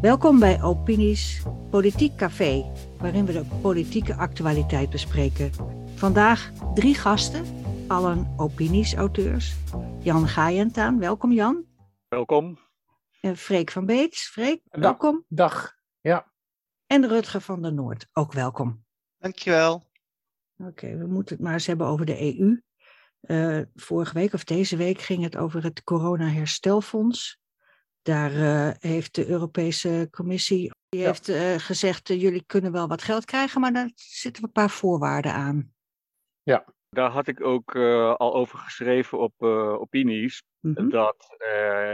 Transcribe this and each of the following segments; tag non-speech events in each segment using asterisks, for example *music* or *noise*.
Welkom bij Opinies Politiek Café, waarin we de politieke actualiteit bespreken. Vandaag drie gasten, allen opinies-auteurs. Jan Gaaientaan, welkom Jan. Welkom. En Freek van Beets, Freek, welkom. Dag, ja. En Rutger van der Noord, ook welkom. Dankjewel. Oké, we moeten het maar eens hebben over de EU. Uh, eh, vorige week of deze week ging het over het corona-herstelfonds. Daar uh, heeft de Europese Commissie die ja. heeft, uh, gezegd: jullie kunnen wel wat geld krijgen, maar daar zitten een paar voorwaarden aan. Ja, daar had ik ook al over geschreven op opinies. Mm -hmm. Dat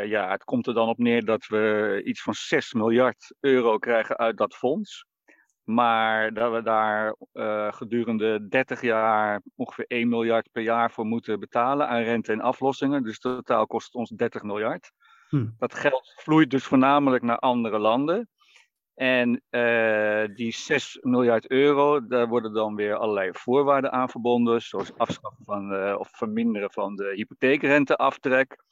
ja, het komt er dan op neer dat we iets van 6 miljard euro krijgen uit dat fonds. Maar dat we daar uh, gedurende 30 jaar ongeveer 1 miljard per jaar voor moeten betalen aan rente en aflossingen. Dus totaal kost het ons 30 miljard. Hm. Dat geld vloeit dus voornamelijk naar andere landen. En uh, die 6 miljard euro, daar worden dan weer allerlei voorwaarden aan verbonden, zoals afschaffen van uh, of verminderen van de hypotheekrenteaftrek.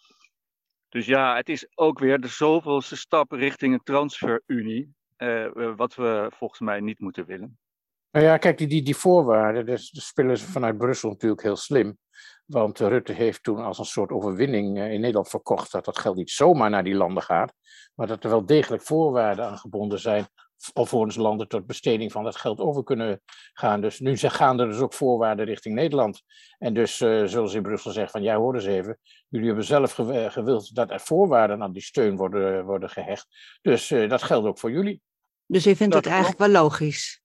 Dus ja, het is ook weer de zoveelste stap richting een transferunie. Uh, wat we volgens mij niet moeten willen. Nou ja, kijk, die, die, die voorwaarden, dus, de spelen ze vanuit Brussel natuurlijk heel slim. Want Rutte heeft toen als een soort overwinning in Nederland verkocht dat dat geld niet zomaar naar die landen gaat, maar dat er wel degelijk voorwaarden aan gebonden zijn alvorens landen tot besteding van dat geld over kunnen gaan. Dus nu gaan er dus ook voorwaarden richting Nederland. En dus uh, zullen ze in Brussel zeggen van ja, hoor eens even, jullie hebben zelf gewild dat er voorwaarden aan die steun worden, worden gehecht. Dus dat geldt ook voor jullie. Dus je vindt dat het eigenlijk wel logisch?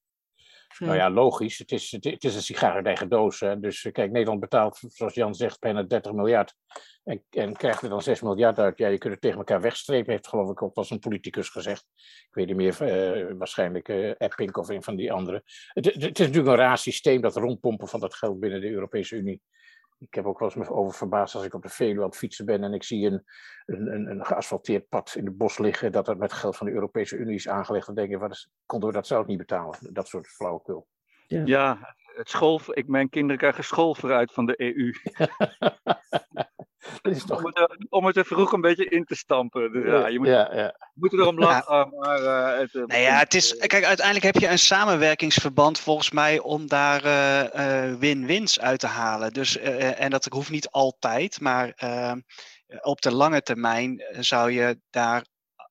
Nou ja, logisch. Het is, het, is een sigaar uit eigen doos. Hè. Dus kijk, Nederland betaalt, zoals Jan zegt, bijna 30 miljard. En, en krijgt er dan 6 miljard uit. Ja, je kunt het tegen elkaar wegstrepen, heeft geloof ik ook als een politicus gezegd. Ik weet niet meer, uh, waarschijnlijk uh, Epping of een van die anderen. Het, het, het, is natuurlijk een raar systeem, dat rondpompen van dat geld binnen de Europese Unie. Ik heb ook wel eens me over verbaasd als ik op de Veluwe aan het fietsen ben en ik zie een, een, een geasfalteerd pad in het bos liggen, dat het met geld van de Europese Unie is aangelegd. Dan denk je, wat is, konden we dat zelf niet betalen? Dat soort flauwekul. Ja, ja het school, ik, mijn kinderen krijgen school vooruit van de EU. *laughs* is toch... om, het, om het er vroeg een beetje in te stampen. Dus ja, je moet, ja, ja. moet erom lachen. Ja. Maar, uh, het, nou ja, het is, kijk, uiteindelijk heb je een samenwerkingsverband volgens mij om daar uh, win-wins uit te halen. Dus, en dat hoeft niet altijd, maar op de lange termijn zou je daar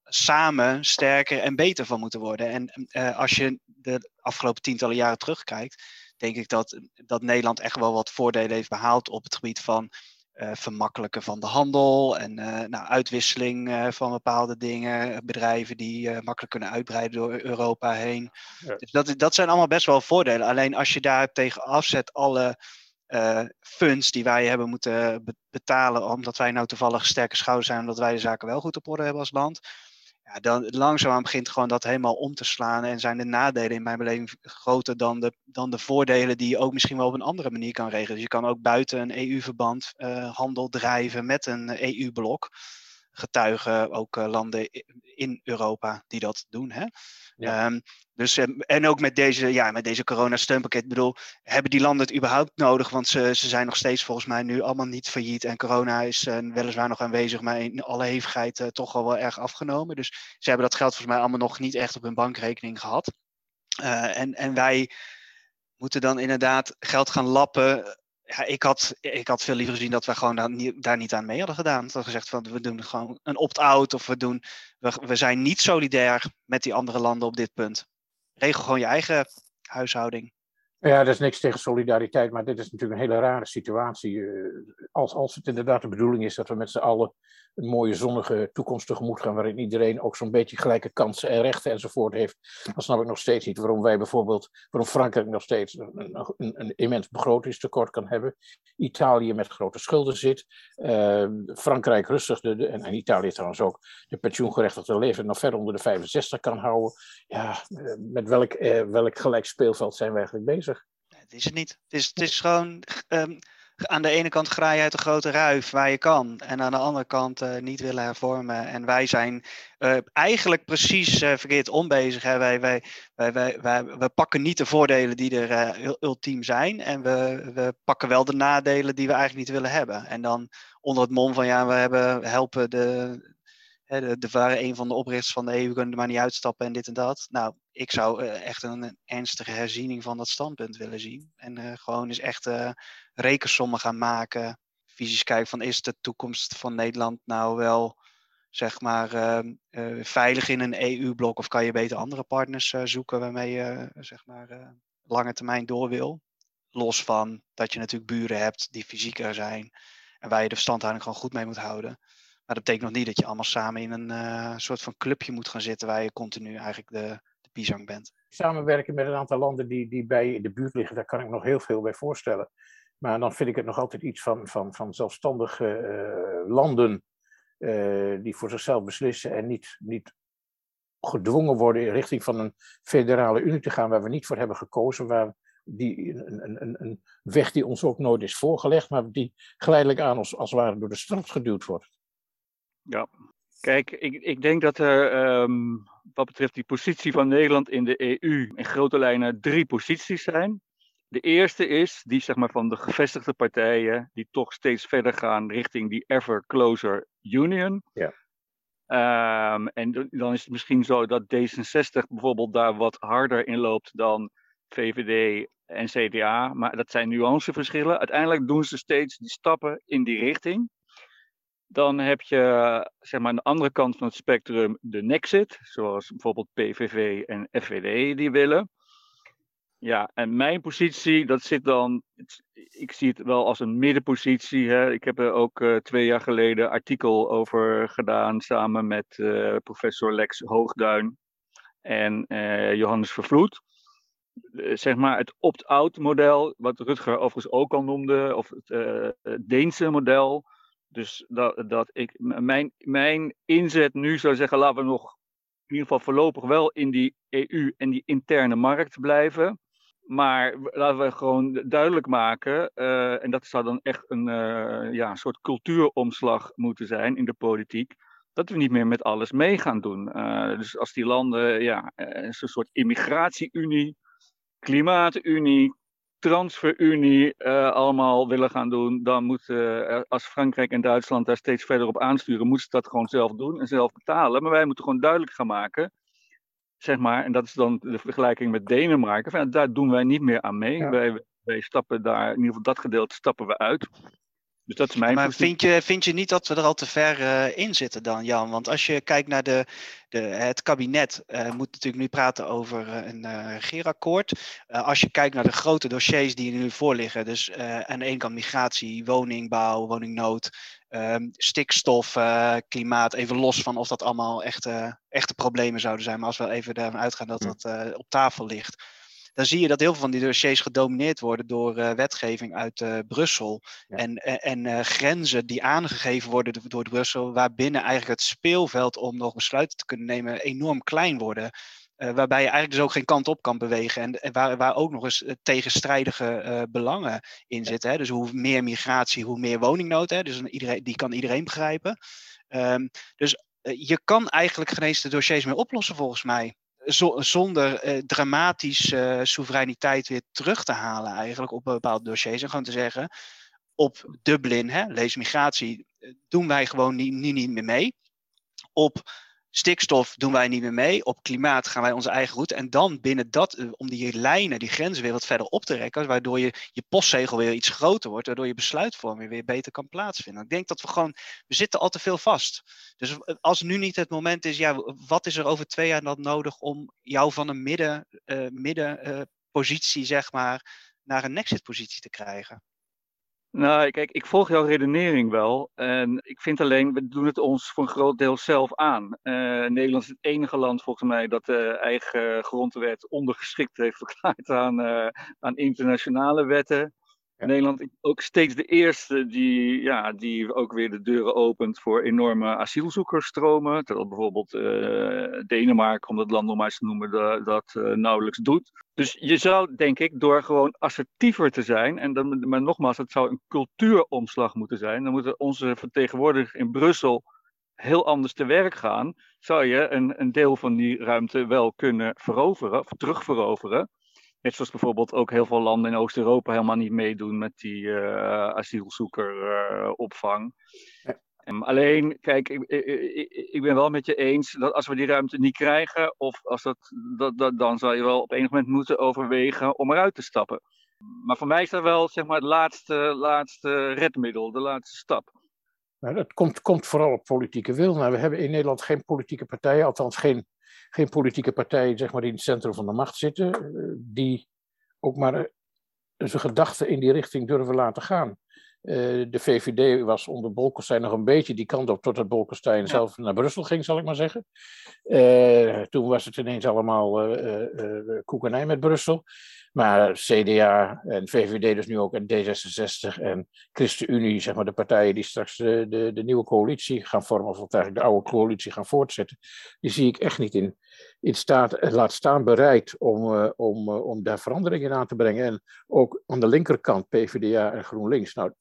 samen sterker en beter van moeten worden. En als je de afgelopen tientallen jaren terugkijkt, denk ik dat, dat Nederland echt wel wat voordelen heeft behaald op het gebied van uh, vermakkelijken van de handel en uh, nou, uitwisseling uh, van bepaalde dingen. Bedrijven die makkelijk kunnen uitbreiden door Europa heen. Ja. Dus dat, dat zijn allemaal best wel voordelen. Alleen als je daar tegen afzet alle funds die wij hebben moeten betalen, omdat wij nou toevallig sterke schouders zijn, omdat wij de zaken wel goed op orde hebben als land ja, dan langzaamaan begint gewoon dat helemaal om te slaan. En zijn de nadelen in mijn beleving groter dan de, dan de voordelen die je ook misschien wel op een andere manier kan regelen. Dus je kan ook buiten een EU-verband uh, handel drijven met een EU-blok. Getuigen ook uh, landen in Europa die dat doen. Hè? Ja. Um, dus, en ook met deze, ja, met deze corona-steunpakket, bedoel, hebben die landen het überhaupt nodig? Want ze, ze zijn nog steeds volgens mij nu allemaal niet failliet. En corona is uh, weliswaar nog aanwezig, maar in alle hevigheid uh, toch al wel erg afgenomen. Dus ze hebben dat geld volgens mij allemaal nog niet echt op hun bankrekening gehad. Uh, en, en wij moeten dan inderdaad geld gaan lappen ja, ik, had, ik had veel liever gezien dat we gewoon daar niet, daar niet aan mee hadden gedaan. Dat we gezegd van we doen gewoon een opt-out of we, doen, we, we zijn niet solidair met die andere landen op dit punt. Regel gewoon je eigen huishouding. Ja, er is niks tegen solidariteit, maar dit is natuurlijk een hele rare situatie. Eh, als, als het inderdaad de bedoeling is dat we met z'n allen een mooie zonnige toekomst tegemoet gaan, waarin iedereen ook zo'n beetje gelijke kansen en rechten enzovoort heeft, dan snap ik nog steeds niet waarom wij bijvoorbeeld, waarom Frankrijk nog steeds een, een, een immens begrotingstekort kan hebben, Italië met grote schulden zit, uh, Frankrijk rustig, de, en, Italië trouwens ook, de pensioengerechtigde leven nog ver onder de 65 kan houden. Ja, eh, met welk, welk gelijk speelveld zijn we eigenlijk bezig? Is het niet. Het is, het is gewoon. Um aan de ene kant graai uit de grote ruif waar je kan. En aan de andere kant uh, niet willen hervormen. En wij zijn uh, eigenlijk precies uh, verkeerd onbezig. Hè. Wij, wij, wij, wij, wij, we pakken niet de voordelen die er ultiem zijn. En we, we pakken wel de nadelen die we eigenlijk niet willen hebben. En dan onder het mom van ja, we hebben, helpen de, de, de waren een van de oprichters van de EU, we kunnen er maar niet uitstappen en dit en dat. Nou, ik zou echt een, ernstige herziening van dat standpunt willen zien. En gewoon eens echt rekensommen gaan maken. Visies kijken van is de toekomst van Nederland nou wel zeg maar, ehm, veilig in een EU-blok of kan je beter andere partners zoeken waarmee je zeg maar, lange termijn door wil. Los van dat je natuurlijk buren hebt die fysieker zijn en waar je de verstandhouding gewoon goed mee moet houden. Maar dat betekent nog niet dat je allemaal samen in een soort van clubje moet gaan zitten waar je continu eigenlijk de pisang bent. Samenwerken met een aantal landen die, die bij de buurt liggen, daar kan ik nog heel veel bij voorstellen. Maar dan vind ik het nog altijd iets van, van, van zelfstandige uh, landen uh, die voor zichzelf beslissen en niet, niet gedwongen worden in richting van een federale unie te gaan waar we niet voor hebben gekozen, waar die, een, een, een weg die ons ook nooit is voorgelegd, maar die geleidelijk aan als, als het ware door de straf geduwd wordt. Ja, kijk, ik, ik denk dat er um, wat betreft die positie van Nederland in de EU in grote lijnen drie posities zijn. De eerste is die zeg maar, van de gevestigde partijen die toch steeds verder gaan richting die ever closer union. Ja. Um, en dan is het misschien zo dat D66 bijvoorbeeld daar wat harder in loopt dan VVD en CDA. Maar dat zijn nuanceverschillen. Uiteindelijk doen ze steeds die stappen in die richting. Dan heb je zeg maar, aan de andere kant van het spectrum de Nexit, zoals bijvoorbeeld PVV en FVD die willen. Ja, en mijn positie, dat zit dan, ik zie het wel als een middenpositie. Hè. Ik heb er ook uh, twee jaar geleden artikel over gedaan samen met uh, professor Lex Hoogduin en uh, Johannes Vervloed. zeg maar het opt-out model, wat Rutger overigens ook al noemde, of het Deense model. Dus dat, dat ik, mijn, mijn inzet nu zou zeggen, laten we nog in ieder geval voorlopig wel in die EU en die interne markt blijven. Maar laten we gewoon duidelijk maken, uh, en dat zou dan echt een uh, ja, soort cultuuromslag moeten zijn in de politiek, dat we niet meer met alles mee gaan doen. Uh, dus als die landen ja, een soort immigratie-unie, klimaatunie, transferunie allemaal willen gaan doen, dan moeten, als Frankrijk en Duitsland daar steeds verder op aansturen, moeten ze dat gewoon zelf doen en zelf betalen. Maar wij moeten gewoon duidelijk gaan maken zeg maar, en dat is dan de vergelijking met Denemarken, van, daar doen wij niet meer aan mee. Wij, wij stappen daar, in ieder geval dat gedeelte stappen we uit. Dus dat is mijn maar vind je, vind je niet dat we er al te ver uh, in zitten dan, Jan? Want als je kijkt naar de, de, het kabinet, uh, moet natuurlijk nu praten over uh, een regeerakkoord. als je kijkt naar de grote dossiers die er nu voor liggen, dus aan de ene kant migratie, woningbouw, woningnood, um, stikstof, klimaat, even los van of dat allemaal echte, echte problemen zouden zijn. Maar als we even ervan uitgaan dat dat op tafel ligt dan zie je dat heel veel van die dossiers gedomineerd worden door uh, wetgeving uit uh, Brussel. En, en uh, grenzen die aangegeven worden door Brussel, waarbinnen eigenlijk het speelveld om nog besluiten te kunnen nemen enorm klein worden. waarbij je eigenlijk dus ook geen kant op kan bewegen. En, en waar, waar ook nog eens tegenstrijdige belangen in zitten. Hè? Dus hoe meer migratie, hoe meer woningnood. Hè? Dus iedereen, die kan iedereen begrijpen. Um, dus je kan eigenlijk geen eens de dossiers meer oplossen volgens mij zonder eh, dramatisch uh, soevereiniteit weer terug te halen eigenlijk op bepaalde dossiers. En gewoon te zeggen, op Dublin, hè, lees migratie, eh, doen wij gewoon niet, niet, niet meer mee. Op Stikstof doen wij niet meer mee. Op klimaat gaan wij onze eigen route. En dan binnen dat, eh, om die lijnen, die grenzen weer wat verder op te rekken. Waardoor je, je postzegel weer iets groter wordt. Waardoor je besluitvorming weer beter kan plaatsvinden. Ik denk dat we gewoon, we zitten al te veel vast. Dus als nu niet het moment is, ja, wat is er over twee jaar dan nodig om jou van een midden, uh, middenpositie, uh, zeg maar, naar een exit positie te krijgen? Nou, kijk, ik volg jouw redenering wel. En ik vind alleen, we doen het ons voor een groot deel zelf aan. Uh, Nederland is het enige land volgens mij dat de eigen grondwet ondergeschikt heeft *laughs* verklaard aan, uh, aan internationale wetten. Nederland is ook steeds de eerste die, ja, die ook weer de deuren opent voor enorme asielzoekersstromen. Terwijl bijvoorbeeld uh, Denemarken, om dat land nog maar eens te noemen, dat, dat uh, nauwelijks doet. Dus je zou, denk ik, door gewoon assertiever te zijn, en dan, maar nogmaals, het zou een cultuuromslag moeten zijn. Dan moeten onze vertegenwoordigers in Brussel heel anders te werk gaan. Zou je een, een deel van die ruimte wel kunnen veroveren, of terugveroveren. Net zoals bijvoorbeeld ook heel veel landen in Oost-Europa helemaal niet meedoen met die uh, asielzoekeropvang. Uh, Alleen, kijk, ik, ik, ik, ben wel met je eens dat als we die ruimte niet krijgen, of als dat, dat, dat, dan zal je wel op enig moment moeten overwegen om eruit te stappen. Maar voor mij is dat wel zeg maar, het laatste, laatste redmiddel, de laatste stap. Nou, dat komt, komt vooral op politieke wil. Nou, we hebben in Nederland geen politieke partijen, althans geen, geen politieke partijen zeg maar, die in het centrum van de macht zitten, eh, die ook maar eh, zijn gedachten in die richting durven laten gaan. Uh, de VVD was onder Bolkestein nog een beetje die kant op, totdat Bolkestein ja. zelf naar Brussel ging, zal ik maar zeggen. Uh, toen was het ineens allemaal uh, koekenij met Brussel. Maar CDA en VVD dus nu ook en D66 en ChristenUnie, zeg maar de partijen die straks de, de, nieuwe coalitie gaan vormen, of eigenlijk de oude coalitie gaan voortzetten, die zie ik echt niet in, in staat, laat staan bereid om, uh, om, om daar veranderingen aan te brengen. En ook aan de linkerkant PvdA en GroenLinks. Nou,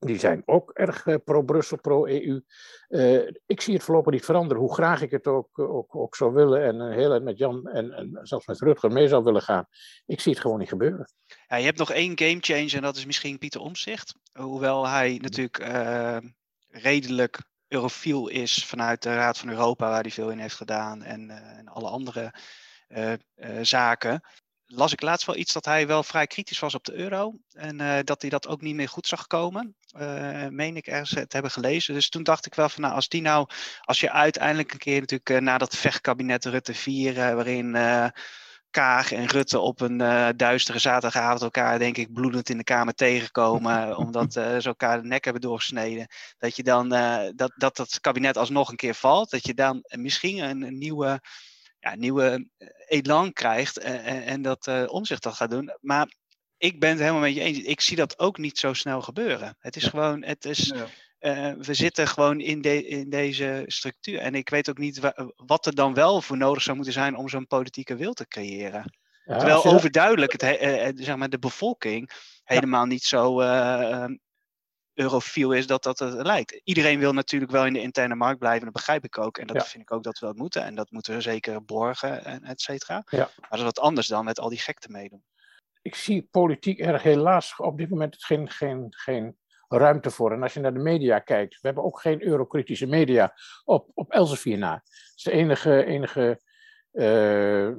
die zijn ook erg uh, pro-Brussel, pro-EU. Uh, ik zie het voorlopig niet veranderen, hoe graag ik het ook, ook, ook zou willen. En heel erg met Jan en, en zelfs met Rutger mee zou willen gaan. Ik zie het gewoon niet gebeuren. Ja, je hebt nog één gamechanger en dat is misschien Pieter Omzicht. Hoewel hij natuurlijk redelijk eurofiel is vanuit de Raad van Europa, waar hij veel in heeft gedaan. En, en alle andere zaken las ik laatst wel iets dat hij wel vrij kritisch was op de euro. En uh, dat hij dat ook niet meer goed zag komen. Uh, meen ik ergens te hebben gelezen. Dus toen dacht ik wel van nou, als die nou, als je uiteindelijk een keer natuurlijk uh, na dat vechtkabinet Rutte 4, waarin Kaag en Rutte op een duistere zaterdagavond elkaar, denk ik, bloedend in de Kamer tegenkomen. *laughs* omdat ze elkaar de nek hebben doorgesneden. Dat je dan, dat, dat dat kabinet alsnog een keer valt. Dat je dan misschien een, een nieuwe ja, nieuwe eh, elan krijgt en, en dat omzicht dat gaat doen. Maar ik ben het helemaal met je eens. Ik zie dat ook niet zo snel gebeuren. Het is gewoon, het is, uh, we zitten gewoon in, de, in deze structuur. En ik weet ook niet wat er dan wel voor nodig zou moeten zijn om zo'n politieke wil te creëren. Ja, Terwijl overduidelijk het, uh, zeg maar de bevolking helemaal niet zo eurofiel is dat dat het lijkt. Iedereen wil natuurlijk wel in de interne markt blijven, dat begrijp ik ook. En dat vind ik ook dat we dat moeten. En dat moeten we zeker borgen, en et cetera. Ja. Maar dat is wat anders dan met al die gekte meedoen. Ik zie politiek er helaas op dit moment geen, geen, geen ruimte voor. En als je naar de media kijkt, we hebben ook geen eurokritische media op, op Elsevier na. Het is de enige, enige uh,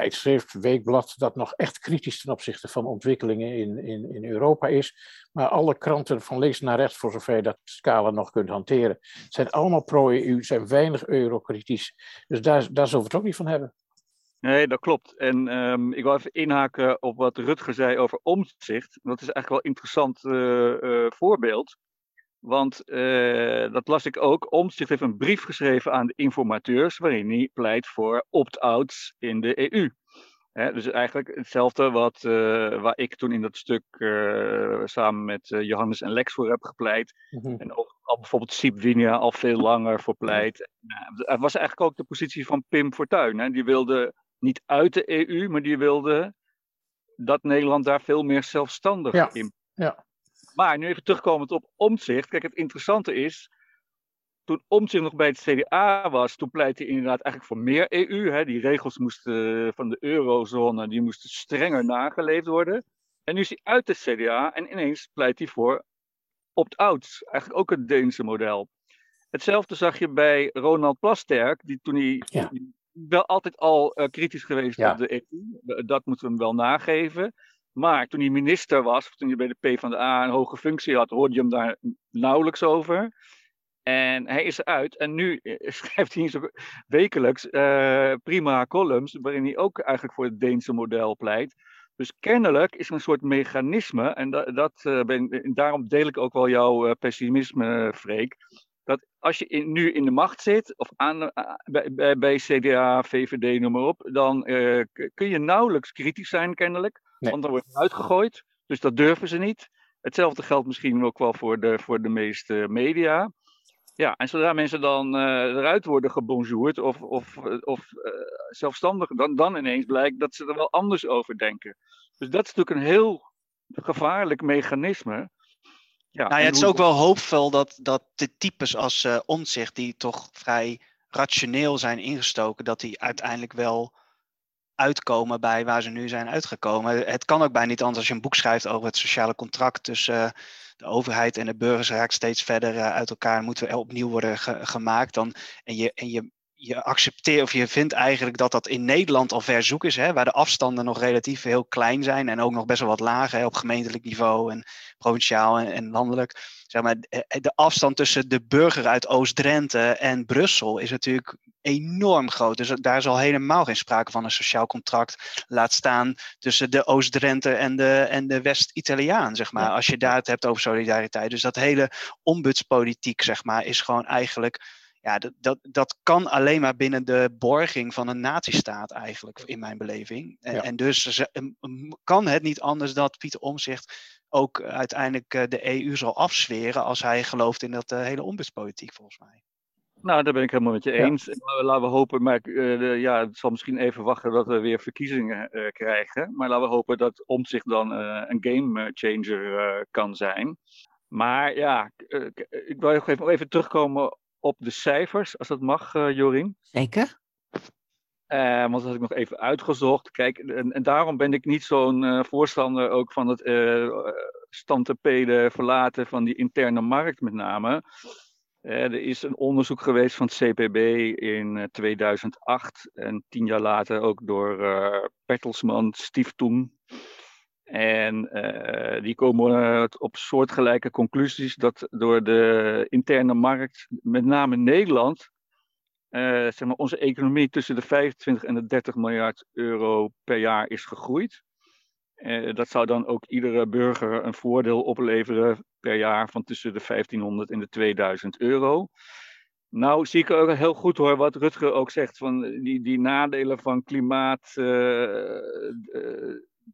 tijdschrift, weekblad, dat nog echt kritisch ten opzichte van ontwikkelingen in, in, in Europa is. Maar alle kranten van links naar rechts, voor zover je dat scala nog kunt hanteren, zijn allemaal pro-EU, zijn weinig eurokritisch. Dus daar, daar zullen we het ook niet van hebben. Nee, dat klopt. En um, ik wil even inhaken op wat Rutger zei over omzicht. Dat is eigenlijk wel een interessant uh, uh, voorbeeld. Want uh, dat las ik ook. Omtzigt heeft een brief geschreven aan de informateurs. waarin hij pleit voor opt-outs in de EU. dus eigenlijk hetzelfde wat, uh, waar ik toen in dat stuk uh, samen met Johannes en Lex voor heb gepleit. Mm -hmm. En ook al bijvoorbeeld Sipwinia al veel langer voor pleit. Het was eigenlijk ook de positie van Pim Fortuyn. Hè. Die wilde niet uit de EU, maar die wilde dat Nederland daar veel meer zelfstandig ja. in. Ja. Maar nu even terugkomend op omzicht. Kijk, het interessante is. Toen Omtzigt nog bij het CDA was, toen pleitte hij inderdaad eigenlijk voor meer EU. Hè. Die regels moesten van de eurozone, die moesten strenger nageleefd worden. En nu is hij uit het CDA en ineens pleit hij voor opt-outs. Eigenlijk ook het Deense model. Hetzelfde zag je bij Ronald Plasterk, die toen hij ja. wel altijd al uh, kritisch geweest ja. op de EU. Dat moeten we hem wel nageven. Maar toen hij minister was, toen hij bij de PvdA een hoge functie had, hoorde je hem daar nauwelijks over. En hij is eruit. En nu *laughs* schrijft hij wekelijks uh, prima columns, waarin hij ook eigenlijk voor het Deense model pleit. Dus kennelijk is er een soort mechanisme, en dat, uh, ben, en daarom deel ik ook wel jouw pessimisme, Freek. Dat als je in, nu in de macht zit, of aan, bij, bij, bij, CDA, VVD, noem maar op, dan kun je nauwelijks kritisch zijn, kennelijk. Nee. Want dan wordt het uitgegooid. Dus dat durven ze niet. Hetzelfde geldt misschien ook wel voor de, voor de meeste media. Ja, en zodra mensen dan uh, eruit worden gebonjourd of, of, of uh, zelfstandig, dan, dan ineens blijkt dat ze er wel anders over denken. Dus dat is natuurlijk een heel gevaarlijk mechanisme. Ja, nou ja, het is ook wel hoopvol dat, dat de types als uh, Omtzigt, die toch vrij rationeel zijn ingestoken, dat die uiteindelijk wel uitkomen bij waar ze nu zijn uitgekomen. Het kan ook bij niet anders als je een boek schrijft over het sociale contract tussen, de overheid en de burgers raakt steeds verder uit elkaar en moeten opnieuw worden gemaakt. Dan, en je, en je je accepteert of je vindt eigenlijk dat dat in Nederland al ver zoek is, hè, waar de afstanden nog relatief heel klein zijn en ook nog best wel wat lager hè, op gemeentelijk niveau en provinciaal en, en, landelijk. Zeg maar, eh, de afstand tussen de burger uit Oost-Drenthe en Brussel is natuurlijk enorm groot. Dus daar is al helemaal geen sprake van een sociaal contract. Laat staan tussen de Oost-Drenthe en de, en de West-Italiaan, zeg maar. Als je daar het hebt over solidariteit. Dus dat hele ombudspolitiek, zeg maar, is gewoon eigenlijk ja, dat, dat, dat kan alleen maar binnen de borging van een natiestaat eigenlijk, in mijn beleving. En, en dus kan het niet anders dat Pieter Omzicht ook uiteindelijk eh, de EU zal afsferen als hij gelooft in dat uh, hele ombudspolitiek, volgens mij. Nou, daar ben ik helemaal met je eens. Laten we hopen, maar uh, ja, het zal misschien even wachten dat we weer verkiezingen uh, krijgen. Maar laten we hopen dat Omzicht dan een game changer kan zijn. Maar ja, ik wil even, even terugkomen op de cijfers, als dat mag, uh, Jorien. Zeker. Uh, want dat had ik nog even uitgezocht. Kijk, en, en daarom ben ik niet zo'n uh, voorstander ook van het uh, verlaten van die interne markt met name. er is een onderzoek geweest van het CPB in 2008 en tien jaar later ook door uh, Bertelsmann Stiftung. En uh, die komen op soortgelijke conclusies dat door de interne markt, met name Nederland, uh, zeg maar onze economie tussen de 25 en de 30 miljard euro per jaar is gegroeid. Dat zou dan ook iedere burger een voordeel opleveren per jaar van tussen de 1500 en de 2000 euro. Nou zie ik ook heel goed hoor wat Rutger ook zegt van die, die nadelen van klimaat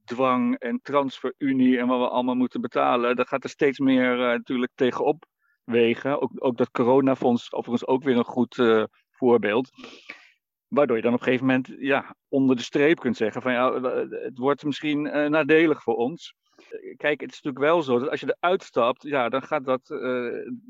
dwang en transferunie en wat we allemaal moeten betalen, dat gaat er steeds meer uh, natuurlijk tegenop wegen. Ook, ook dat coronafonds overigens ook weer een goed uh, voorbeeld. Waardoor je dan op een gegeven moment ja, onder de streep kunt zeggen van ja, het wordt misschien uh, nadelig voor ons. Kijk, het is natuurlijk wel zo dat als je eruit stapt, ja, dan gaat dat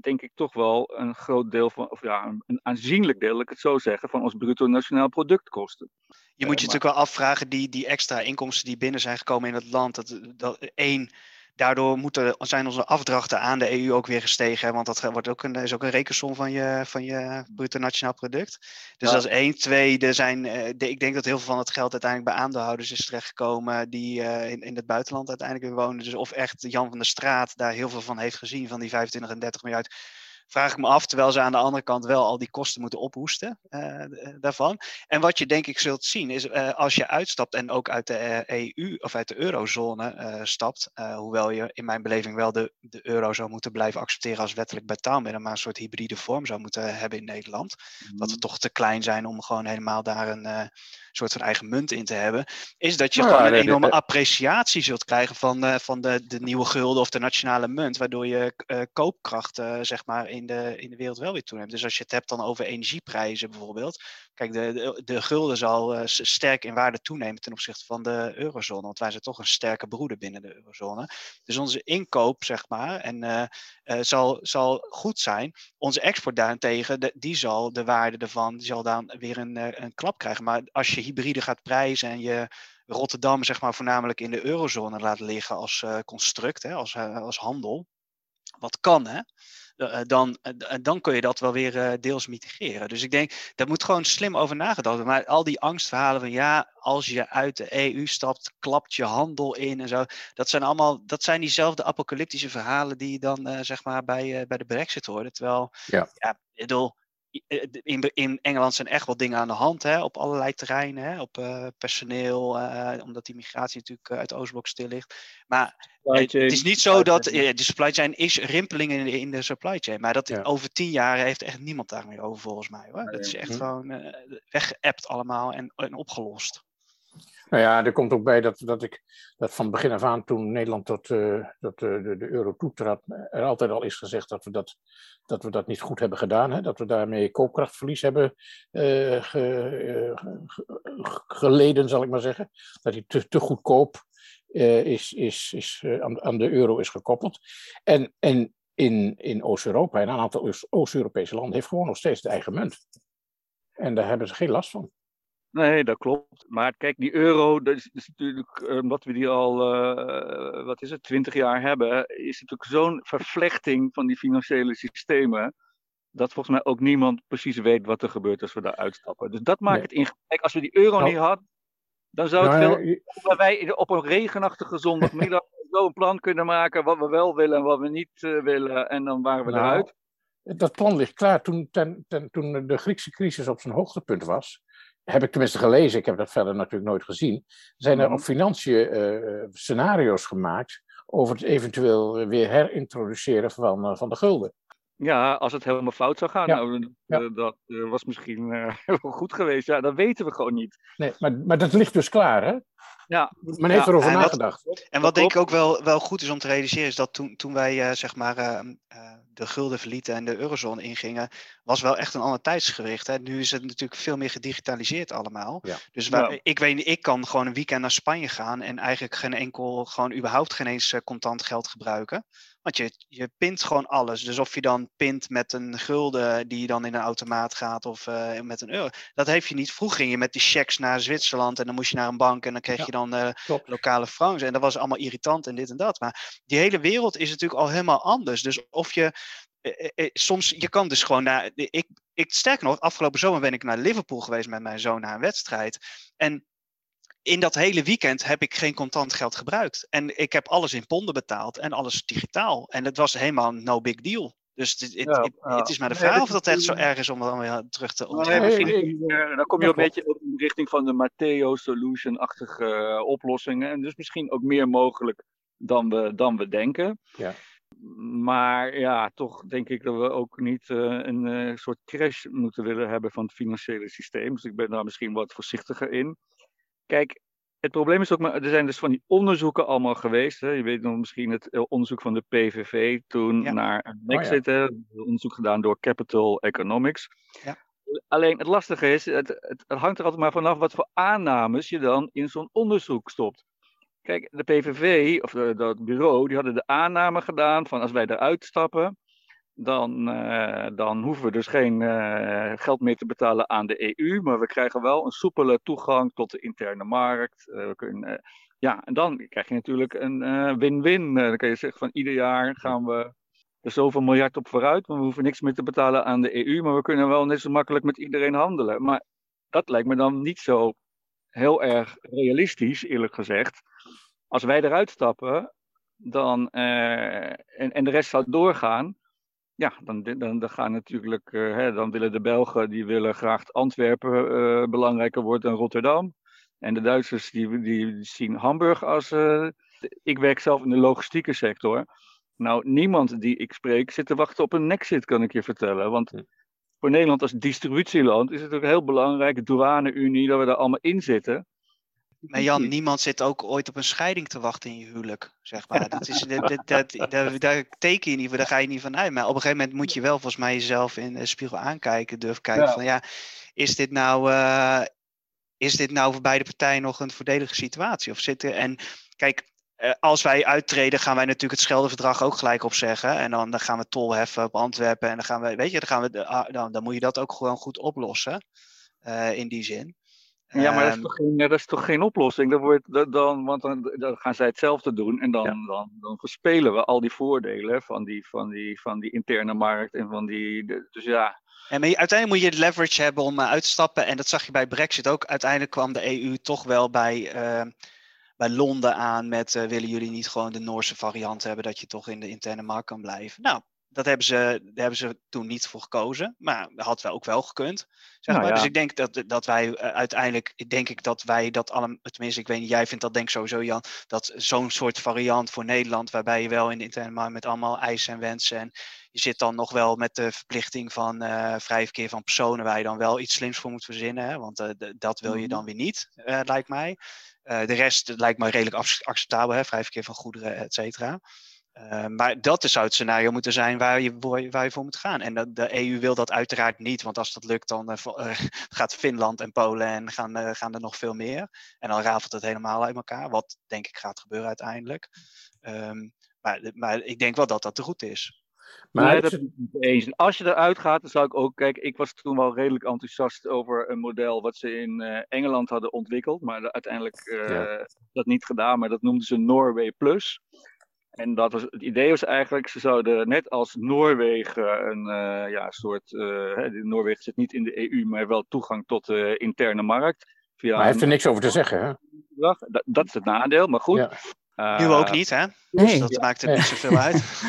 denk ik toch wel een groot deel van, of ja, een aanzienlijk deel, ik het zo zeggen, van ons bruto nationaal product kosten. Je moet je natuurlijk wel afvragen, die, die extra inkomsten die binnen zijn gekomen in het land, dat, dat één, daardoor moeten, zijn onze afdrachten aan de EU ook weer gestegen. Want dat wordt ook een, is ook een rekensom van je, van je bruto nationaal product. Dus dat is één. Twee, er zijn, eh, ik denk dat heel veel van het geld uiteindelijk bij aandeelhouders is terechtgekomen die uh, in, in het buitenland uiteindelijk weer wonen. Dus of echt Jan van der Straat daar heel veel van heeft gezien, van die 25 en 30 miljard vraag ik me af, terwijl ze aan de andere kant wel al die kosten moeten ophoesten uh, daarvan. En wat je denk ik zult zien is, uh, als je uitstapt en ook uit de EU of uit de eurozone stapt, hoewel je in mijn beleving wel de, de euro zou moeten blijven accepteren als wettelijk betaalmiddel, maar een soort hybride vorm zou moeten hebben in Nederland. Mm. Dat we toch te klein zijn om gewoon helemaal daar een soort van eigen munt in te hebben, is dat je nou gewoon een enorme appreciatie zult krijgen van, uh, van de, de nieuwe gulden of de nationale munt, waardoor je uh, koopkracht uh, zeg maar in de, in de wereld wel weer toeneemt. Dus als je het hebt dan over energieprijzen bijvoorbeeld, kijk, de, de, de gulden zal sterk in waarde toenemen ten opzichte van de eurozone, want wij zijn toch een sterke broeder binnen de eurozone. Dus onze inkoop, zeg maar, en zal, zal goed zijn. Onze export daarentegen, de, die zal de waarde ervan, die zal dan weer een, een klap krijgen. Maar als je hybride gaat prijzen en je Rotterdam zeg maar voornamelijk in de eurozone laat liggen als uh, construct, hè, als, uh, als handel, wat kan hè, uh, dan, dan kun je dat wel weer deels mitigeren. Dus ik denk, daar moet gewoon slim over nagedacht worden. Maar al die angstverhalen van ja, als je uit de EU stapt, klapt je handel in en zo. Dat zijn allemaal, dat zijn diezelfde apocalyptische verhalen die je dan zeg maar bij, bij de brexit hoorde. Terwijl, ja, ja ik bedoel, eh, in, in Engeland zijn echt wel dingen aan de hand hè, op allerlei terreinen. Hè, op uh, personeel, uh, omdat die migratie natuurlijk uit de Oostblok stil ligt. Maar het is niet zo dat de supply chain is rimpeling in de, in de supply chain. Maar dat ja. over tien jaar heeft echt niemand daar meer over volgens mij. Hoor. Dat is echt hm. gewoon uh, weggeappt allemaal en, en opgelost. Nou ja, er komt ook bij dat, dat ik dat van begin af aan, toen Nederland tot, uh, tot uh, de, de euro toetrad, er altijd al is gezegd dat we dat, dat, we dat niet goed hebben gedaan. Hè? Dat we daarmee koopkrachtverlies hebben ge, geleden, zal ik maar zeggen. Dat hij te, te goedkoop is, is, is, aan, aan de euro is gekoppeld. En, en in, in Oost-Europa, en een aantal Oost-Europese landen, heeft gewoon nog steeds de eigen munt. En daar hebben ze geen last van. Nee, dat klopt. Maar kijk, die euro, dat is, is natuurlijk, omdat we die al, uh, wat is het, twintig jaar hebben, is natuurlijk zo'n vervlechting van die financiële systemen, dat volgens mij ook niemand precies weet wat er gebeurt als we daar uitstappen. Dus dat maakt het ingewikkeld. Kijk, als we die euro nou, niet hadden, dan zou het nou, veel, wij op een regenachtige zondagmiddag *laughs* zo een plan kunnen maken wat we wel willen en wat we niet uh, willen, en dan waren we nou, eruit. Dat plan ligt klaar toen, ten, ten, toen de Griekse crisis op zijn hoogtepunt was heb ik tenminste gelezen, ik heb dat verder natuurlijk nooit gezien, zijn er mhm. op financiën uh, scenario's gemaakt over het eventueel weer herintroduceren van, uh, van de gulden. Ja, als het helemaal fout zou gaan. Nou, dat was misschien *laughs* heel goed geweest. Ja, dat weten we gewoon niet. Nee, maar, maar dat ligt dus klaar, hè? Ja. Men heeft erover en nagedacht. Wat, en wat denk ik ook wel, wel goed is om te realiseren, is dat toen, toen wij uh, zeg maar de gulden verlieten en de eurozone ingingen, was wel echt een ander tijdsgewicht. Hè. Nu is het natuurlijk veel meer gedigitaliseerd allemaal. Ja. Dus waar, ik weet ik kan gewoon een weekend naar Spanje gaan en eigenlijk geen enkel, gewoon überhaupt geen eens contant geld gebruiken. Want je, je pint gewoon alles. Dus of je dan pint met een gulden die dan in een automaat gaat of uh, met een euro. Dat heeft je niet. Vroeger ging je met die checks naar Zwitserland en dan moest je naar een bank en dan kreeg je dan uh, lokale francs. En dat was allemaal irritant en dit en dat. Maar die hele wereld is natuurlijk al helemaal anders. Dus of je. Eh, soms, je kan dus gewoon naar. Ik, ik, sterk nog, afgelopen zomer ben ik naar Liverpool geweest met mijn zoon naar een wedstrijd. En in dat hele weekend heb ik geen contant geld gebruikt. En ik heb alles in ponden betaald en alles digitaal. En het was helemaal no big deal. Dus het, het, het is maar de vraag of dat echt zo erg is om dan weer terug te ontwikkelen. Nee, dan kom je een beetje in de richting van de Matteo Solution-achtige eh, oplossingen. En dus misschien ook meer mogelijk dan we, dan we denken. Ja. Maar ja, toch denk ik dat we ook niet uh, een uh, soort crash moeten willen hebben van het financiële systeem. Dus ik ben daar misschien wat voorzichtiger in. Kijk, het probleem is ook, maar er zijn dus van die onderzoeken allemaal geweest. Hè. Je weet nog misschien het eh, onderzoek van de PVV toen naar Nexit, oh, ja. onderzoek gedaan door Capital Economics. Ja. Alleen het lastige is, het, het, hangt er altijd maar vanaf wat voor aannames je dan in zo'n onderzoek stopt. Kijk, de PVV, of de, dat bureau, die hadden de aanname gedaan van als wij eruit stappen, dan, uh, dan hoeven we dus geen uh, geld meer te betalen aan de EU, maar we krijgen wel een soepele toegang tot de interne markt. Uh, we kunnen, ja, en dan krijg je natuurlijk een win-win. dan kan je zeggen van ieder jaar gaan we er zoveel miljard op vooruit, maar we hoeven niks meer te betalen aan de EU, maar we kunnen wel net zo makkelijk met iedereen handelen. Maar dat lijkt me dan niet zo heel erg realistisch, eerlijk gezegd. Als wij eruit stappen dan, en, en de rest zou doorgaan, ja, dan, dan, dan gaan natuurlijk, uh, hè, dan willen de Belgen die willen graag Antwerpen uh, belangrijker worden dan Rotterdam. En de Duitsers die, die zien Hamburg als. Uh, ik werk zelf in de logistieke sector. Nou, niemand die ik spreek zit te wachten op een Nexit, kan ik je vertellen. Want voor Nederland als distributieland is het ook heel belangrijk, douane-unie, dat we daar allemaal in zitten. Maar Jan, niemand zit ook ooit op een scheiding te wachten in je huwelijk, zeg maar. Dat is, *laughs* dat, dat, dat, daar teken je niet voor, daar ga je niet van uit. Maar op een gegeven moment moet je wel volgens mij jezelf in de spiegel aankijken, durven kijken van ja, is dit nou, uh, is dit nou voor beide partijen nog een voordelige situatie? Of zitten, en kijk, uh, als wij uittreden, gaan wij natuurlijk het Scheldeverdrag ook gelijk opzeggen. En dan, dan gaan we tol heffen op Antwerpen. En dan gaan we, weet je, dan, gaan we, uh, dan, dan moet je dat ook gewoon goed oplossen. in die zin. Ja, maar dat is, ehm, toch geen, dat is toch geen oplossing? Dan wordt, dan, want dan, dan gaan zij hetzelfde doen en dan, dan, dan verspelen we al die voordelen van die, van die, van die interne markt en van die. Dus ja. En maar uiteindelijk moet je het leverage hebben om uh, uit te stappen. En dat zag je bij Brexit ook. Uiteindelijk kwam de EU toch wel bij, uh, bij Londen aan met uh, willen jullie niet gewoon de Noorse variant hebben dat je toch in de interne markt kan blijven. Nou, dat hebben ze, daar hebben ze toen niet voor gekozen. Maar dat had wel ook wel gekund. Zeg nou maar. Dus ik denk dat, dat wij uh, uiteindelijk, denk ik dat wij dat allemaal, tenminste, ik weet niet, jij vindt dat denk ik sowieso Jan, dat zo'n soort variant voor Nederland, waarbij je wel in de interne markt met allemaal eisen en wensen en je zit dan nog wel met de verplichting van uh, vrij verkeer van personen, waar je dan wel iets slims voor moet verzinnen. Hè? Want uh, dat wil je mhm. dan weer niet, lijkt mij. de rest lijkt me redelijk acceptabel, hè? vrij verkeer van goederen, et cetera. Uh, maar dat zou het scenario moeten zijn waar je, waar je voor moet gaan. En de, de EU wil dat uiteraard niet, want als dat lukt, dan uh, *laughs* gaat Finland en Polen en gaan, uh, gaan er nog veel meer. En dan rafelt het helemaal uit elkaar, wat denk ik gaat gebeuren uiteindelijk. Um, maar, maar ik denk wel dat dat de route is. Maar dat is eens. Als je eruit gaat, dan zou ik ook. Kijk, ik was toen wel redelijk enthousiast over een model wat ze in uh, Engeland hadden ontwikkeld. Maar uiteindelijk uh, dat niet gedaan. Maar dat noemden ze Norway Plus. En dat was, het idee was eigenlijk, ze zouden net als Noorwegen een uh, ja, soort. Noorwegen zit niet in de EU, maar wel toegang tot de interne markt. Via maar hij heeft er niks over te zeggen, hè? Dat, dat is het nadeel, maar goed. Ja. Uh, nu ook niet, hè? Nee. Dus dat maakt er niet zoveel *laughs* uit.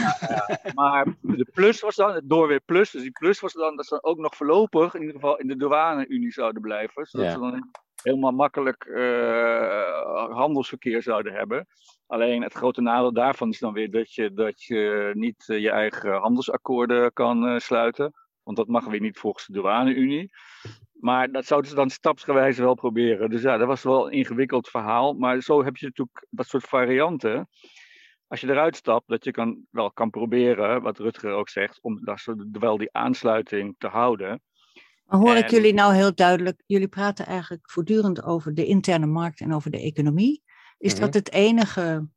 maar de plus was dan, het doorweer plus, dus die plus was dan dat ze ook nog voorlopig in ieder geval in de douane-unie zouden blijven. Zodat ze dan helemaal makkelijk uh, handelsverkeer zouden hebben. Alleen het grote nadeel daarvan is dan weer dat je, dat je niet uh, je eigen handelsakkoorden kan sluiten. Want dat mag weer niet volgens de douane-unie. Maar dat zouden ze dan stapsgewijs wel proberen. Dus ja, dat was wel een ingewikkeld verhaal. Maar zo heb je natuurlijk dat soort varianten. Als je eruit stapt, dat je kan, wel kan proberen, wat Rutger ook zegt, om dat wel die aansluiting te houden. Maar hoor ik jullie nou heel duidelijk, jullie praten eigenlijk voortdurend over de interne markt en over de economie. Is dat mhm. het enige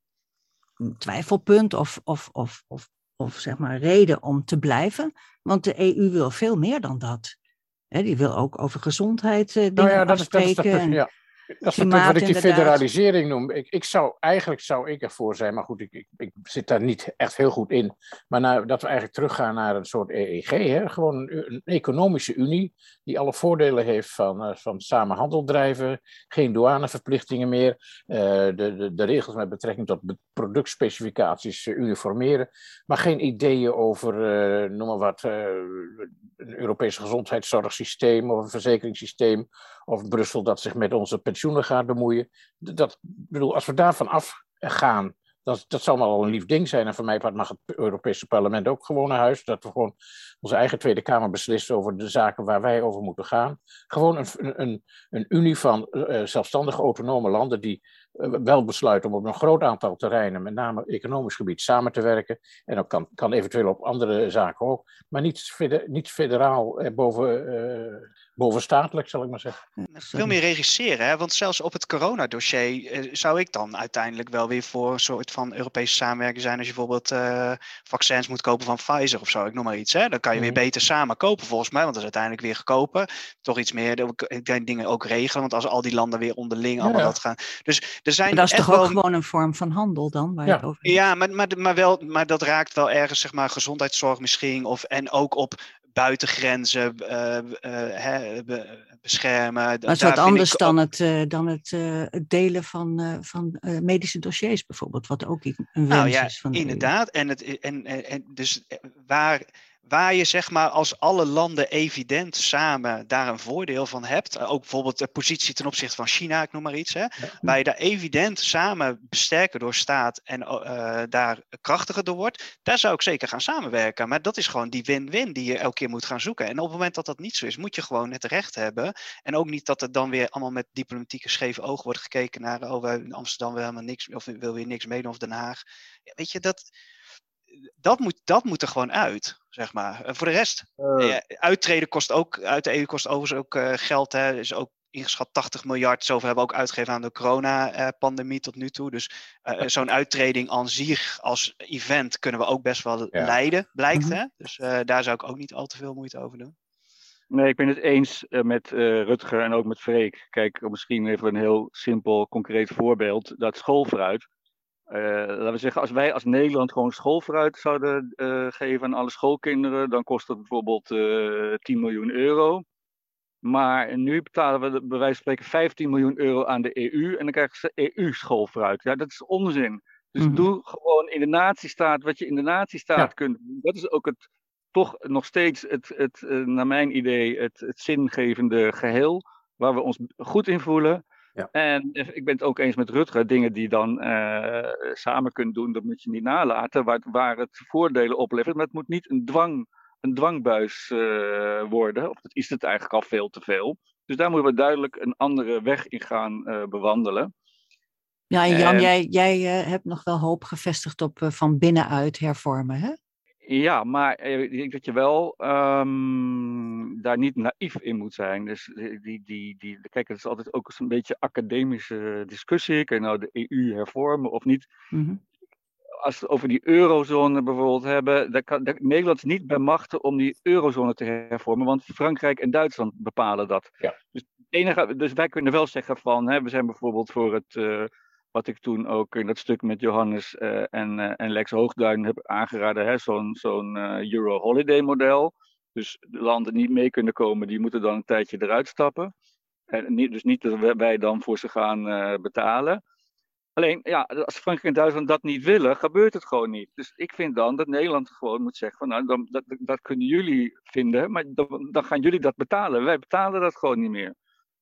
twijfelpunt of, of, of, of, of zeg maar reden om te blijven? Want de EU wil veel meer dan dat die wil ook over gezondheid uh, dingen nou ja, dat afspreken. Is, dat is dat, ja. Dat is wat ik die federalisering noem. Ik, ik zou, eigenlijk zou ik ervoor zijn, maar goed, ik, ik, ik zit daar niet echt heel goed in. Maar nou, dat we eigenlijk teruggaan naar een soort EEG, hè? gewoon een, een economische unie die alle voordelen heeft van, uh, van samen handel drijven, geen douaneverplichtingen meer, uh, de, de, de regels met betrekking tot productspecificaties uh, uniformeren, maar geen ideeën over, noem maar wat, een Europese gezondheidszorgsysteem of een verzekeringssysteem of Brussel dat zich met onze pensioenen gaat bemoeien. Dat, bedoel, als we daarvan afgaan, dat, dat zou wel een lief ding zijn. En voor mij mag het Europese parlement ook gewoon naar huis. Dat we gewoon onze eigen Tweede Kamer beslissen over de zaken waar wij over moeten gaan. Gewoon een, een, een unie van uh, zelfstandige autonome landen die uh, wel besluiten om op een groot aantal terreinen, met name economisch gebied, samen te werken. En dat kan, kan eventueel op andere zaken ook. Maar niet, niet federaal eh, boven bovenstatelijk, zal ik maar zeggen. Veel meer regisseren, hè? want zelfs op het coronadossier eh, zou ik dan uiteindelijk wel weer voor een soort van Europese samenwerking zijn. Als je bijvoorbeeld uh, vaccins moet kopen van Pfizer of zo, ik noem maar iets. Hè? Dan kan je weer mhm. beter samen kopen volgens mij, want dat is uiteindelijk weer goedkoper. Toch iets meer dingen ook regelen, want als al die landen weer onderling allemaal dat gaan. Dus er zijn maar dat is toch ook gewoon een vorm van handel dan? Waar ja, over ja maar, maar, maar, wel, maar dat raakt wel ergens, zeg maar, gezondheidszorg misschien. Of, en ook op buitengrenzen uh, beschermen. Maar het is wat anders dan, het, uh, dan het, het, delen van, van medische dossiers bijvoorbeeld, wat ook een wens nou, ja, is van de Inderdaad, en, het, en, en, en dus waar waar je zeg maar als alle landen evident samen daar een voordeel van hebt, ook bijvoorbeeld de positie ten opzichte van China, ik noem maar iets, hè, waar je daar evident samen besterken door staat en uh, daar krachtiger door wordt, daar zou ik zeker gaan samenwerken. Maar dat is gewoon die win-win die je elke keer moet gaan zoeken. En op het moment dat dat niet zo is, moet je gewoon het recht hebben. En ook niet dat er dan weer allemaal met diplomatieke scheve ogen wordt gekeken naar, oh, we in Amsterdam willen helemaal niks, of wil weer niks meedoen, of Den Haag. Ja, weet je, dat dat moet, dat moet er gewoon uit, zeg maar. En voor de rest, uh. uittreden kost ook, uit de EU kost overigens ook uh, geld. Hè. is ook ingeschat 80 miljard. Zoveel hebben we ook uitgegeven aan de corona-pandemie tot nu toe. Dus uh, zo'n uittreding aan zich als event kunnen we ook best wel leiden, blijkt. Mhm. hè? Dus daar zou ik ook niet al te veel moeite over doen. Nee, ik ben het eens met Rutger en ook met Freek. Kijk, misschien even een heel simpel, concreet voorbeeld. Dat schoolfruit uh, laten we zeggen, als wij als Nederland gewoon schoolfruit zouden uh, geven aan alle schoolkinderen, dan kost dat bijvoorbeeld uh, eh, 10 miljoen euro. Maar nu betalen we bij wijze van spreken 15 miljoen euro aan de EU en dan krijgen ze EU-schoolfruit. Ja, dat is onzin. Dus mm -hmm. doe gewoon in de natiestaat wat je in de natiestaat ja. kunt doen. Dat is ook het, toch nog steeds het, het, naar mijn idee, het, het zingevende geheel waar we ons goed in voelen. Ja. En ik ben het ook eens met Rutger, dingen die dan uh, samen kunt doen, dat moet je niet nalaten, waar, waar het voordelen oplevert. Maar het moet niet een, dwang, een dwangbuis uh, worden, of dat is het eigenlijk al veel te veel. Dus daar moeten we duidelijk een andere weg in gaan uh, bewandelen. Ja, en Jan, en... jij, jij hebt nog wel hoop gevestigd op van binnenuit hervormen, hè? Ja, maar eh, ik denk dat je wel um, daar niet naïef in moet zijn. Dus eh, die, die, die, kijk, het is altijd ook een beetje academische discussie. Kan je nou de EU hervormen of niet? Mm -hmm. als we over die eurozone bijvoorbeeld hebben, dan kan Nederland is niet bij machten om die eurozone te hervormen, want Frankrijk en Duitsland bepalen dat. Ja. Dus, enige, dus wij kunnen wel zeggen van, hè, we zijn bijvoorbeeld voor het, uh, wat ik toen ook in dat stuk met Johannes uh, en, uh, en Lex Hoogduin heb aangeraden, zo'n zo'n Euro-holiday model. Dus de landen die niet mee kunnen komen, die moeten dan een tijdje eruit stappen. En niet, dus niet dat wij dan voor ze gaan betalen. Alleen, ja, als Frankrijk en Duitsland dat niet willen, gebeurt het gewoon niet. Dus ik vind dan dat Nederland gewoon moet zeggen van, nou, dat, dat kunnen jullie vinden, maar dan, dan gaan jullie dat betalen. Wij betalen dat gewoon niet meer.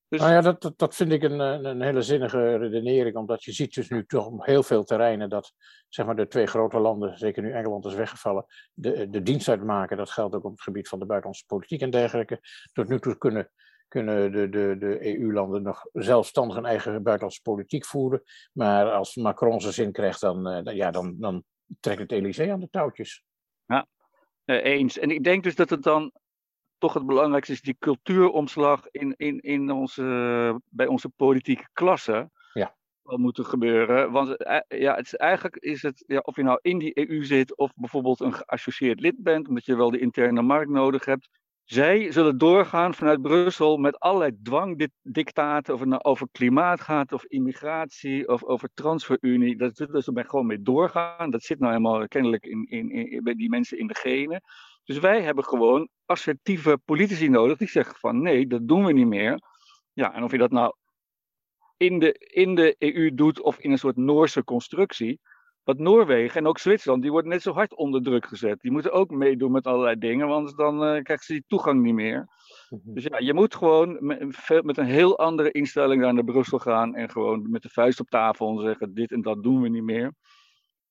Dus... Nou ja, dat, dat, dat vind ik een, een hele zinnige redenering, omdat je ziet dus nu toch op heel veel terreinen dat zeg maar, de twee grote landen, zeker nu Engeland is weggevallen, de, de dienst uitmaken. Dat geldt ook op het gebied van de buitenlandse politiek en dergelijke. Tot nu toe kunnen kunnen de, de, de EU-landen nog zelfstandig een eigen buitenlandse politiek voeren. Maar als Macron zijn zin krijgt, dan, uh, ja, dan, dan trekt het Elysée aan de touwtjes. Ja, eens. En ik denk dus dat het dan toch het belangrijkste is, die cultuuromslag in, in, in onze, bij onze politieke klasse. Ja. Wat moet er gebeuren? Want eh, ja, het is, eigenlijk is het, ja, of je nou in die EU zit of bijvoorbeeld een geassocieerd lid bent, omdat je wel de interne markt nodig hebt, zij zullen doorgaan vanuit Brussel met allerlei dwangdictaten, of het nou over klimaat gaat, of immigratie, of over transferunie. Dat zullen ze gewoon mee doorgaan. Dat zit nou helemaal kennelijk in, in, in, bij die mensen in de genen. Dus wij hebben gewoon assertieve politici nodig die zeggen van nee, dat doen we niet meer. Ja, en of je dat nou in de, in de EU doet of in een soort Noorse constructie, want Noorwegen en ook Zwitserland, die worden net zo hard onder druk gezet. Die moeten ook meedoen met allerlei dingen, want dan uh, krijgen ze die toegang niet meer. Mhm. Dus ja, je moet gewoon met, met, een heel andere instelling daar naar Brussel gaan en gewoon met de vuist op tafel en zeggen: dit en dat doen we niet meer.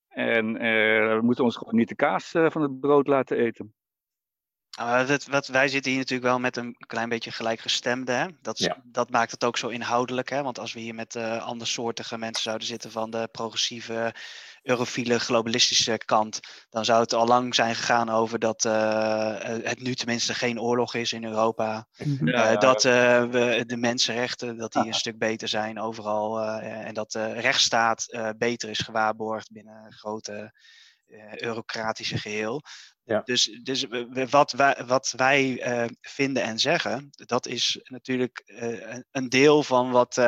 En uh, we moeten ons gewoon niet de kaas uh, van het brood laten eten. Uh, dat, wat, wij zitten hier natuurlijk wel met een klein beetje gelijkgestemde. Hè? Dat, ja. dat maakt het ook zo inhoudelijk. Hè? Want als we hier met uh, andersoortige mensen zouden zitten van de progressieve, eurofiele, globalistische kant, dan zou het al lang zijn gegaan over dat uh, het nu tenminste geen oorlog is in Europa. Mhm. Ja, ja, dat we de mensenrechten dat die een *laughs* stuk beter zijn overal. en dat de rechtsstaat beter is gewaarborgd binnen grote eurocratische geheel. Ja. Dus, dus wat wij, wat wij uh, vinden en zeggen, dat is natuurlijk uh, een deel van wat uh,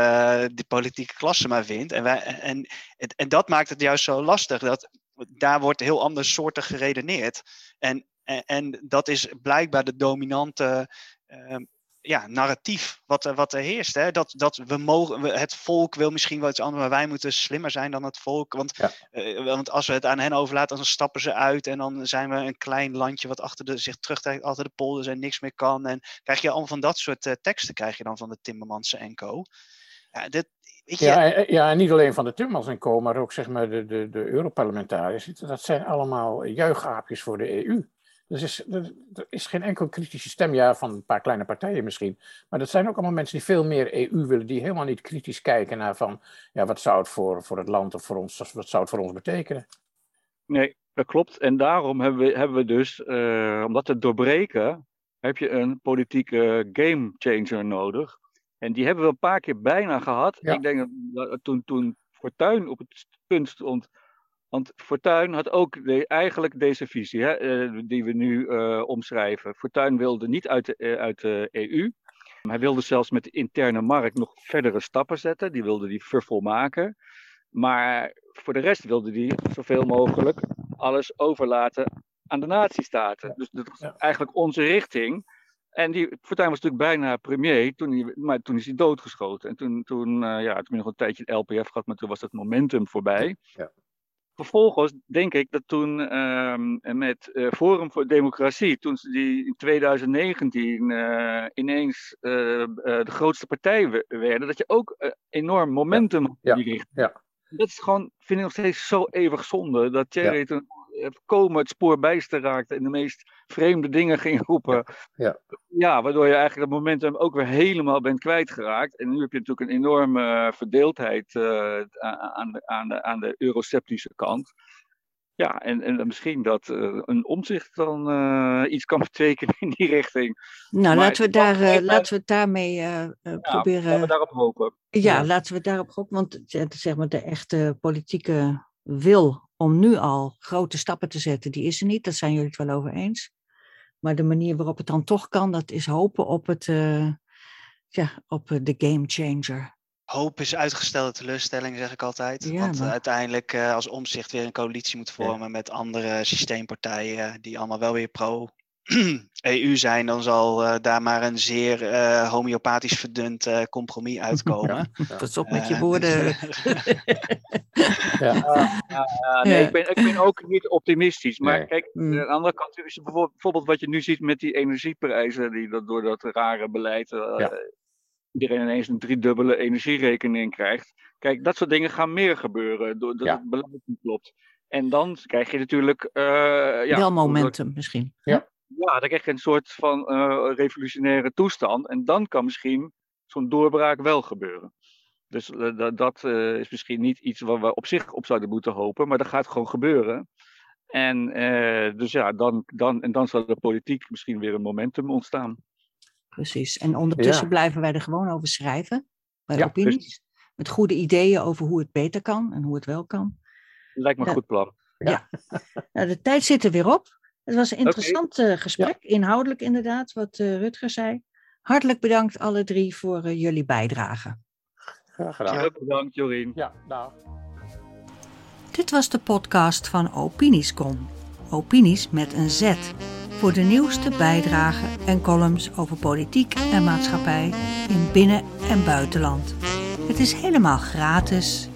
de politieke klasse maar vindt. En, wij, en, en dat maakt het juist zo lastig. Dat, daar wordt heel anders soorten geredeneerd. En, en, en dat is blijkbaar de dominante ja, narratief wat, wat er heerst. Hè? Dat, dat we mogen, het volk wil misschien wel iets anders, maar wij moeten slimmer zijn dan het volk. Want, uh, want als we het aan hen overlaten, dan stappen ze uit en dan zijn we een klein landje wat achter de, zich terugtrekt, achter de polders en niks meer kan. En krijg je allemaal van dat soort uh, teksten, krijg je dan van de Timmermansen en co. Ja, dit, ja, ja, en niet alleen van de Timmermans en co, maar ook zeg maar de, de, de Europarlementariërs. Dat zijn allemaal juichaapjes voor de EU. Dus is, er, is geen enkel kritische stem, ja, van een paar kleine partijen misschien. Maar dat zijn ook allemaal mensen die veel meer EU willen, die helemaal niet kritisch kijken naar van, ja, wat zou het voor, voor het land of voor ons, wat zou het voor ons betekenen? Nee, dat klopt. En daarom hebben we, hebben we dus, uh, om dat te doorbreken, heb je een politieke game changer nodig. En die hebben we een paar keer bijna gehad. Ik denk dat toen, toen Fortuyn op het punt stond want Fortuyn had ook eigenlijk deze visie, hè, eh, die we nu uh, omschrijven. Fortuyn wilde niet uit de, uh, uit de EU. Hij wilde zelfs met de interne markt nog verdere stappen zetten. Die wilde die vervolmaken. Maar voor de rest wilde hij zoveel mogelijk alles overlaten aan de natiestaten. Dus dat was eigenlijk onze richting. En die Fortuyn was natuurlijk bijna premier, toen hij, maar toen is hij doodgeschoten. En toen, toen uh, ja, toen nog een tijdje het LPF gehad, maar toen was het momentum voorbij. Ja. Vervolgens denk ik dat toen ehm, met uh, Forum voor Democratie, toen ze die in 2019 uh, eh, ineens uh, de grootste partij werden, dat je ook enorm momentum ja, die richting. Ja. Dat is gewoon, vind ik nog steeds zo eeuwig zonde, dat Thierry ja. toen komen het spoor bijster raakte en de meest vreemde dingen ging roepen. Ja. ja, waardoor je eigenlijk dat momentum ook weer helemaal bent kwijtgeraakt. En nu heb je natuurlijk een enorme verdeeldheid uh, aan, de, aan, de, aan de euroceptische kant. Ja, en, en misschien dat uh, een omzicht dan uh, iets kan *laughs* betekenen in die richting. Nou, maar laten we, daar, uh, laten we het daarmee ja, proberen. Laten we daarop hopen. Ja, ja, laten we daarop hopen. Want zeg maar, de echte politieke wil om nu al grote stappen te zetten, die is er niet. Dat zijn jullie het wel over eens. Maar de manier waarop het dan toch kan, dat is hopen op, het, uh, ja, op de game changer. Hoop is uitgestelde teleurstelling, zeg ik altijd. Want uiteindelijk, uh, als omzicht weer een coalitie moet vormen met andere systeempartijen, die allemaal wel weer pro *clears throat* EU zijn, dan zal uh, daar maar een zeer uh, homeopathisch verdund uh, compromis uitkomen. *laughs* Ja, op met je woorden. *laughs* ja. nee, ik, ben, ik ben ook niet optimistisch. Maar nee. kijk, mm. aan de andere kant is bijvoorbeeld wat je nu ziet met die energieprijzen, die dat door dat rare beleid iedereen ineens een driedubbele energierekening krijgt. Kijk, dat soort dingen gaan meer gebeuren, doordat het beleid niet klopt. En dan krijg je natuurlijk... ja, Wel momentum misschien. Ja. Ja, dan krijg je een soort van uh, revolutionaire toestand. En dan kan misschien zo'n doorbraak wel gebeuren. Dus uh, dat uh, is misschien niet iets waar we op zich op zouden moeten hopen, maar dat gaat gewoon gebeuren. En dus ja, dan, dan, en dan zal de politiek misschien weer een momentum ontstaan. Precies. En ondertussen ja. blijven wij er gewoon over schrijven, bij ja, opinies. Precies. Met goede ideeën over hoe het beter kan en hoe het wel kan. Lijkt me een goed plan. Ja. nou, de tijd zit er weer op. Het was een interessant okay. gesprek, ja. inhoudelijk inderdaad, wat uh, Rutger zei. Hartelijk bedankt alle drie voor uh, jullie bijdrage. Graag gedaan. Ja, bedankt Jorien. Ja, nou. Dit was de podcast van Opiniescom. Opinies met een Z. Voor de nieuwste bijdragen en columns over politiek en maatschappij in binnen- en buitenland. Het is helemaal gratis